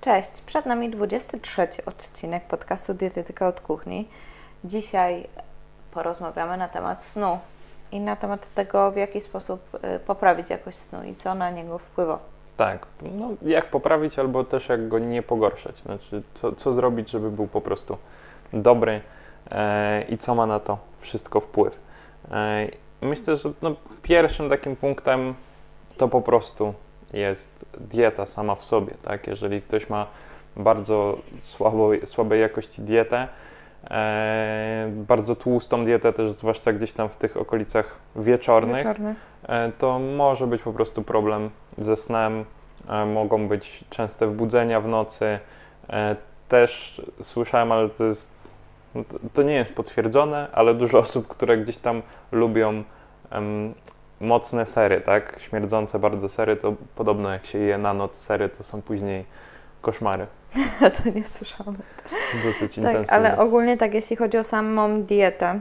Cześć, przed nami 23 odcinek podcastu Dietetyka od Kuchni. Dzisiaj porozmawiamy na temat snu i na temat tego, w jaki sposób y, poprawić jakość snu i co na niego wpływa. Tak, no jak poprawić albo też jak go nie pogorszać. Znaczy, co, co zrobić, żeby był po prostu dobry e, i co ma na to wszystko wpływ. E, myślę, że no, pierwszym takim punktem to po prostu jest dieta sama w sobie. Tak? Jeżeli ktoś ma bardzo słabo, słabej jakości dietę, e, bardzo tłustą dietę, też zwłaszcza gdzieś tam w tych okolicach wieczornych, Wieczorny. e, to może być po prostu problem ze snem. E, mogą być częste wbudzenia w nocy. E, też słyszałem, ale to jest no to- nie jest potwierdzone, ale dużo osób, które gdzieś tam lubią mocne sery, tak? Śmierdzące bardzo sery, to podobno jak się je na noc sery, to są później koszmary. to nie słyszałam. Dosyć Tak, intensywne. ale ogólnie tak, jeśli chodzi o samą dietę,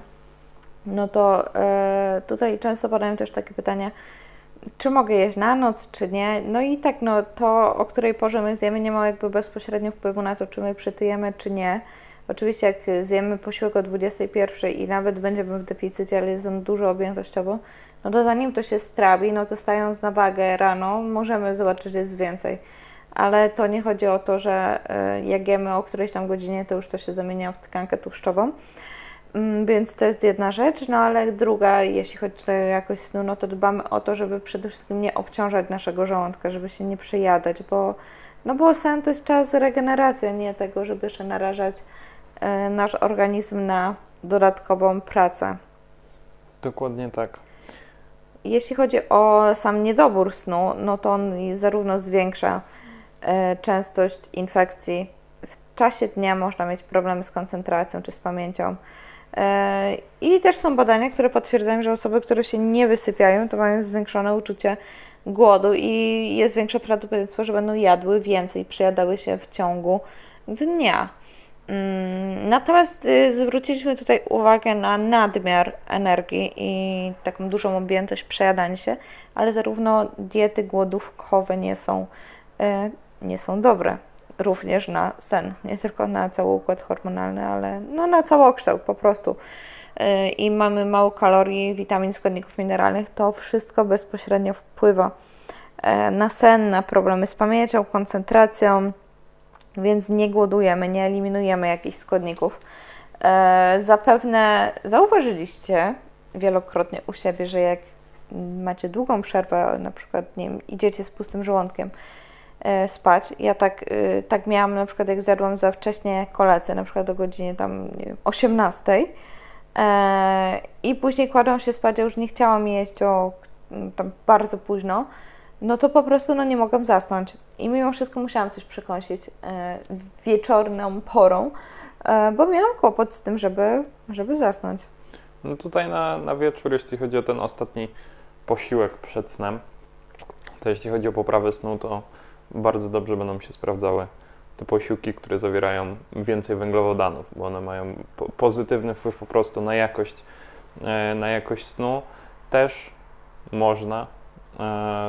no to e, tutaj często padają też takie pytania, czy mogę jeść na noc, czy nie. No i tak, no to, o której porze my zjemy, nie ma jakby bezpośrednio wpływu na to, czy my przytyjemy, czy nie. Oczywiście jak zjemy posiłek o 21 i nawet będziemy w deficycie, ale jest on dużo objętościowo, no to zanim to się strawi, no to stając na wagę rano, możemy zobaczyć, że jest więcej. Ale to nie chodzi o to, że e, jak jemy o którejś tam godzinie, to już to się zamienia w tkankę tłuszczową. Mm, Więc to jest jedna rzecz, no ale druga, jeśli chodzi tutaj o jakość snu, no to dbamy o to, żeby przede wszystkim nie obciążać naszego żołądka, żeby się nie przejadać, bo, no bo sen to jest czas regeneracji, a nie tego, żeby jeszcze narażać e, nasz organizm na dodatkową pracę. Dokładnie tak. Jeśli chodzi o sam niedobór snu, no to on zarówno zwiększa e, częstość infekcji. W czasie dnia można mieć problemy z koncentracją czy z pamięcią. E, I też są badania, które potwierdzają, że osoby, które się nie wysypiają, to mają zwiększone uczucie głodu i jest większe prawdopodobieństwo, że będą jadły więcej, przejadały się w ciągu dnia. Mm, Natomiast y, zwróciliśmy tutaj uwagę na nadmiar energii i taką dużą objętość przejadania się, ale zarówno diety głodówkowe nie są, y, nie są dobre. Również na sen, nie tylko na cały układ hormonalny, ale no, na całokształt po prostu. Y, I mamy mało kalorii, witamin, składników mineralnych, to wszystko bezpośrednio wpływa na sen, na problemy z pamięcią, koncentracją, więc nie głodujemy, nie eliminujemy jakichś składników. E, zapewne zauważyliście wielokrotnie u siebie, że jak macie długą przerwę, na przykład nie wiem, idziecie z pustym żołądkiem e, spać. Ja tak, e, tak miałam na przykład jak zjadłam za wcześnie kolację, na przykład o godzinie tam nie wiem, 18 e, i później kładłam się spać, a już nie chciałam jeść o tam bardzo późno, no to po prostu no, nie mogłam zasnąć. I mimo wszystko musiałam coś przekąsić e, wieczorną porą, e, bo miałam kłopot z tym, żeby, żeby zasnąć. No tutaj na, na wieczór, jeśli chodzi o ten ostatni posiłek przed snem, to jeśli chodzi o poprawę snu, to bardzo dobrze będą się sprawdzały te posiłki, które zawierają więcej węglowodanów, bo one mają po, pozytywny wpływ po prostu na jakość, e, na jakość snu. Też można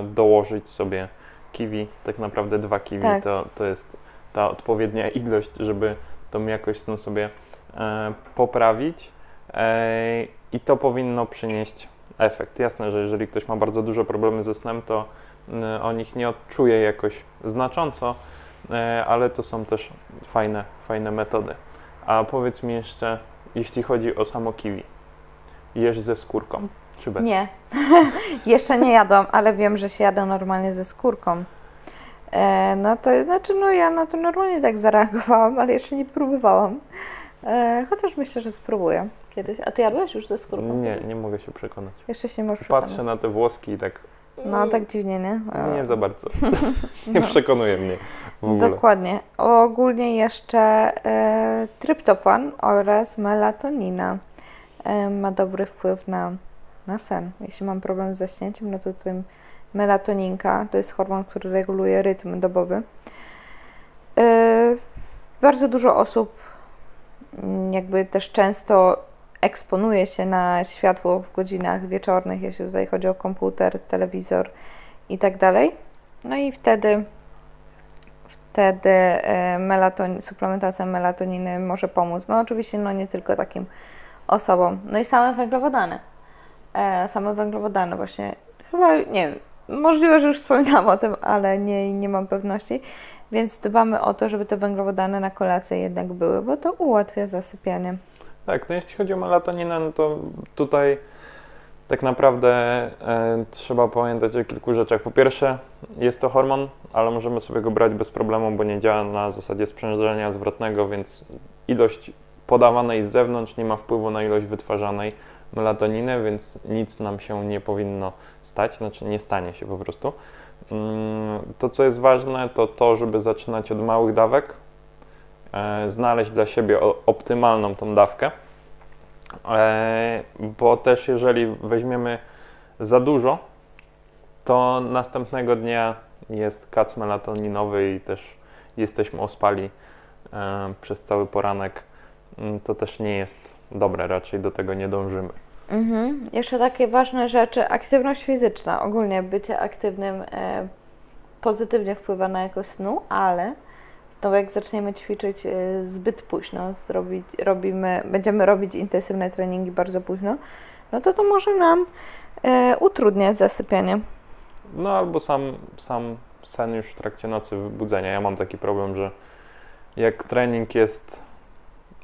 dołożyć sobie kiwi, tak naprawdę dwa kiwi Tak. to, to jest ta odpowiednia ilość, żeby tą jakość snu sobie e, poprawić. E, I to powinno przynieść efekt. Jasne, że jeżeli ktoś ma bardzo dużo problemy ze snem, to y, on ich nie odczuje jakoś znacząco, e, ale to są też fajne, fajne metody. A powiedz mi jeszcze, jeśli chodzi o samo kiwi, jesz ze skórką czy bez? Nie, jeszcze nie jadłam, ale wiem, że się jada normalnie ze skórką. E, no to znaczy, no ja na to normalnie tak zareagowałam, ale jeszcze nie próbowałam. E, chociaż myślę, że spróbuję kiedyś. A ty jadłeś już ze skórką? Nie, nie mogę się przekonać. Jeszcze się możesz Patrzę przekonać. na te włoski i tak. No tak dziwnie, nie? Nie za bardzo. nie No. przekonuje mnie w ogóle. Dokładnie. Ogólnie jeszcze e, tryptopan oraz melatonina e, ma dobry wpływ na, na sen. Jeśli mam problem z zaśnięciem, no to tym melatoninka to jest hormon, który reguluje rytm dobowy. E, bardzo dużo osób mm, jakby też często eksponuje się na światło w godzinach wieczornych, jeśli tutaj chodzi o komputer, telewizor i tak dalej. No i wtedy wtedy e, melatonin, suplementacja melatoniny może pomóc. No oczywiście no nie tylko takim osobom. No i same węglowodany. E, same węglowodany właśnie. Chyba, nie możliwe, że już wspominałam o tym, ale nie, nie mam pewności. Więc dbamy o to, żeby te węglowodany na kolację jednak były, bo to ułatwia zasypianie. Tak, no jeśli chodzi o melatoninę, no to tutaj tak naprawdę e, trzeba pamiętać o kilku rzeczach. Po pierwsze, jest to hormon, ale możemy sobie go brać bez problemu, bo nie działa na zasadzie sprzężenia zwrotnego, więc ilość podawanej z zewnątrz nie ma wpływu na ilość wytwarzanej melatoniny, więc nic nam się nie powinno stać, znaczy nie stanie się po prostu. Mm, to, co jest ważne, to to, żeby zaczynać od małych dawek, e, znaleźć dla siebie optymalną tą dawkę, e, bo też jeżeli weźmiemy za dużo, to następnego dnia jest kac melatoninowy i też jesteśmy ospali e, przez cały poranek. Mm, To też nie jest dobre, raczej do tego nie dążymy. Mhm. Jeszcze takie ważne rzeczy, aktywność fizyczna, ogólnie bycie aktywnym e, pozytywnie wpływa na jakość snu, ale to jak zaczniemy ćwiczyć e, zbyt późno, zrobić, robimy, będziemy robić intensywne treningi bardzo późno, no to to może nam e, utrudniać zasypianie. No albo sam, sam sen już w trakcie nocy, wybudzenia. Ja mam taki problem, że jak trening jest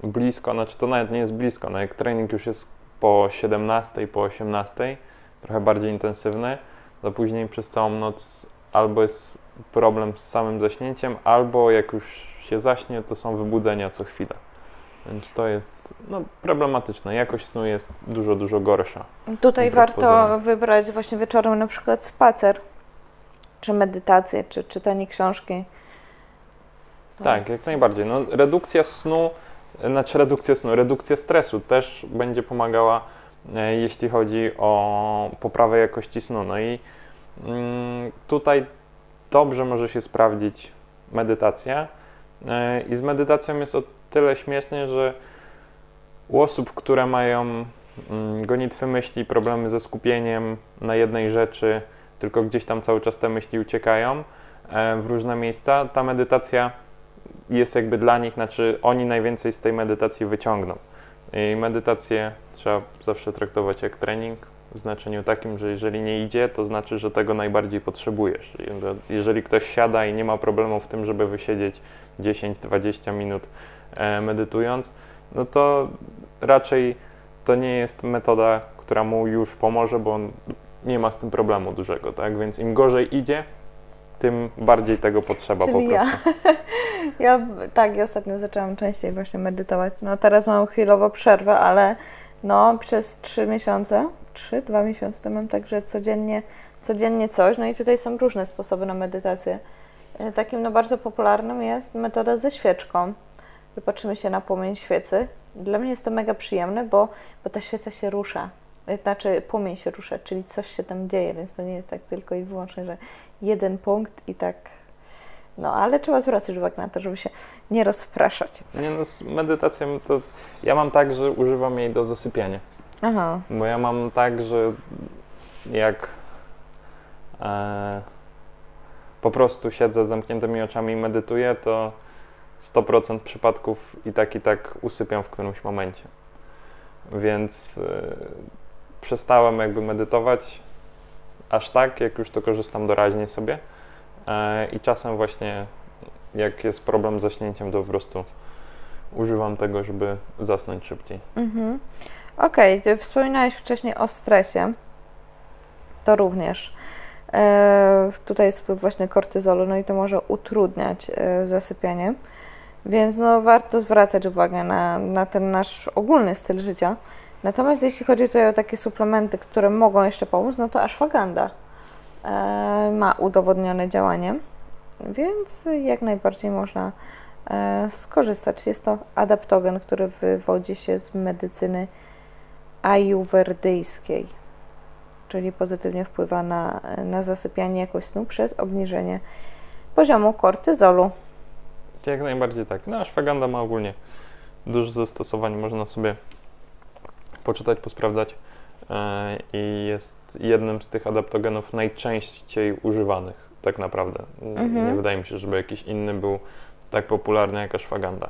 blisko, znaczy to nawet nie jest blisko, no jak trening już jest po 17, po 18, trochę bardziej intensywny, to później przez całą noc albo jest problem z samym zaśnięciem, albo jak już się zaśnie, to są wybudzenia co chwilę. Więc to jest no, problematyczne. Jakość snu jest dużo, dużo gorsza. Tutaj warto wybrać właśnie wieczorem na przykład spacer, czy medytację, czy czytanie książki. To Tak, jak najbardziej. No, redukcja snu, znaczy redukcja snu, redukcja stresu też będzie pomagała, e, jeśli chodzi o poprawę jakości snu. No i mm, tutaj dobrze może się sprawdzić medytacja. E, I z medytacją jest o tyle śmiesznie, że u osób, które mają mm, gonitwy myśli, problemy ze skupieniem na jednej rzeczy, tylko gdzieś tam cały czas te myśli uciekają e, w różne miejsca, ta medytacja jest jakby dla nich, znaczy oni najwięcej z tej medytacji wyciągną. I medytację trzeba zawsze traktować jak trening w znaczeniu takim, że jeżeli nie idzie, to znaczy, że tego najbardziej potrzebujesz. Jeżeli ktoś siada i nie ma problemu w tym, żeby wysiedzieć 10-20 minut e, medytując, no to raczej to nie jest metoda, która mu już pomoże, bo on nie ma z tym problemu dużego, tak? Więc im gorzej idzie, tym bardziej tego potrzeba po Czyli ja. prostu. Ja tak, ja ostatnio zaczęłam częściej właśnie medytować. No teraz mam chwilowo przerwę, ale no przez trzy miesiące, trzy, dwa miesiące to mam także codziennie, codziennie coś. No i tutaj są różne sposoby na medytację. E, Takim no bardzo popularnym jest metoda ze świeczką. Wypatrzymy się na płomień świecy. Dla mnie jest to mega przyjemne, bo, bo ta świeca się rusza. Znaczy płomień się rusza, czyli coś się tam dzieje, więc to nie jest tak tylko i wyłącznie, że jeden punkt i tak. No, ale trzeba zwracać uwagę na to, żeby się nie rozpraszać. Nie no, z medytacją to ja mam tak, że używam jej do zasypiania. Aha. Bo ja mam tak, że jak e, po prostu siedzę z zamkniętymi oczami i medytuję, to 100% przypadków i tak i tak usypiam w którymś momencie. Więc e, przestałem jakby medytować aż tak, jak już to korzystam doraźnie sobie. E, I czasem właśnie jak jest problem z zaśnięciem, to po prostu używam tego, żeby zasnąć szybciej. Mhm. Okej, ty wspominałeś wcześniej o stresie. To również. E, tutaj jest wpływ właśnie kortyzolu, no i to może utrudniać e, zasypianie. Więc no, warto zwracać uwagę na, na ten nasz ogólny styl życia. Natomiast jeśli chodzi tutaj o takie suplementy, które mogą jeszcze pomóc, no to ashwagandha e, ma udowodnione działanie, więc jak najbardziej można e, skorzystać. Jest to adaptogen, który wywodzi się z medycyny ajurwedyjskiej, czyli pozytywnie wpływa na, na zasypianie jakość snu przez obniżenie poziomu kortyzolu. Jak najbardziej tak. No, ashwagandha ma ogólnie dużo zastosowań, można sobie poczytać, posprawdzać e, i jest jednym z tych adaptogenów najczęściej używanych. tak naprawdę. Mhm. Nie wydaje mi się, żeby jakiś inny był tak popularny jak ashwagandha.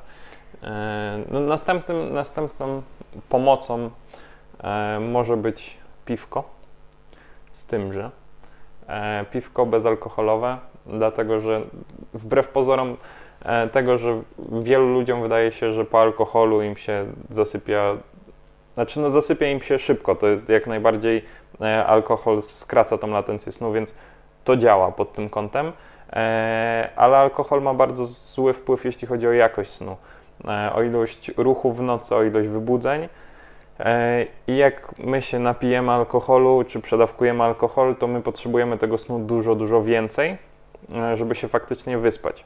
E, No, następnym, następną pomocą e, może być piwko, z tym, że piwko bezalkoholowe, dlatego że wbrew pozorom tego, że wielu ludziom wydaje się, że po alkoholu im się zasypia, znaczy no zasypia im się szybko, to jak najbardziej e, alkohol skraca tą latencję snu, więc to działa pod tym kątem, e, ale alkohol ma bardzo zły wpływ, jeśli chodzi o jakość snu, e, o ilość ruchu w nocy, o ilość wybudzeń. I jak my się napijemy alkoholu, czy przedawkujemy alkohol, to my potrzebujemy tego snu dużo, dużo więcej, żeby się faktycznie wyspać.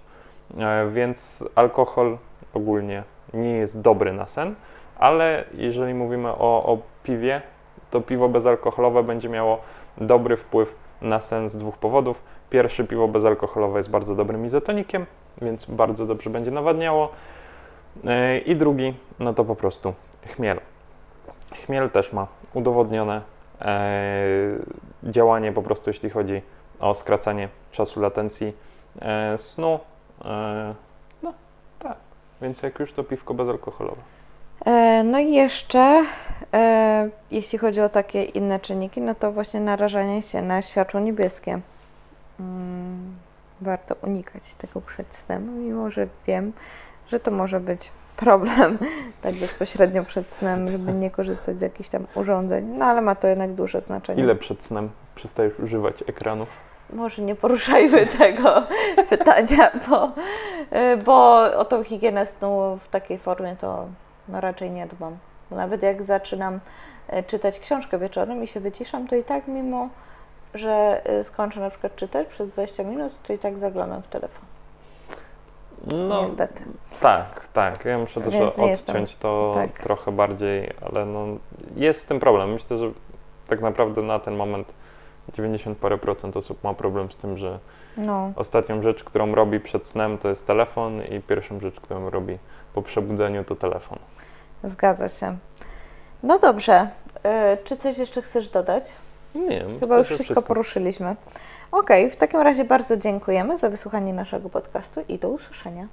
Więc alkohol ogólnie nie jest dobry na sen, ale jeżeli mówimy o, o piwie, to piwo bezalkoholowe będzie miało dobry wpływ na sen z dwóch powodów. Pierwszy, piwo bezalkoholowe jest bardzo dobrym izotonikiem, więc bardzo dobrze będzie nawadniało. E, I drugi, no to po prostu chmiel. Chmiel też ma udowodnione e, działanie po prostu, jeśli chodzi o skracanie czasu latencji e, snu. No tak, więc jak już to piwko bezalkoholowe. E, No i jeszcze, e, jeśli chodzi o takie inne czynniki, no to właśnie narażanie się na światło niebieskie. Mm, Warto unikać tego przed snem, mimo że wiem, że to może być problem tak bezpośrednio przed snem, żeby nie korzystać z jakichś tam urządzeń, no ale ma to jednak duże znaczenie. Ile przed snem przestajesz używać ekranów? Może nie poruszajmy tego pytania, bo, y, bo o tą higienę snu w takiej formie to no raczej nie dbam. Bo nawet jak zaczynam y, czytać książkę wieczorem i się wyciszam, to i tak mimo, że y, skończę na przykład czytać przez 20 minut, to i tak zaglądam w telefon. No, Niestety. Tak, tak. Ja muszę też nie jestem- odciąć to tak. trochę bardziej, ale no, jest z tym problem. Myślę, że tak naprawdę na ten moment 90 parę procent osób ma problem z tym, że No, ostatnią rzecz, którą robi przed snem, to jest telefon i pierwszą rzecz, którą robi po przebudzeniu, to telefon. zgadza się. No dobrze. Y, Czy coś jeszcze chcesz dodać? Nie, Chyba już wszystko poruszyliśmy. Okej, w takim razie bardzo dziękujemy za wysłuchanie naszego podcastu i do usłyszenia.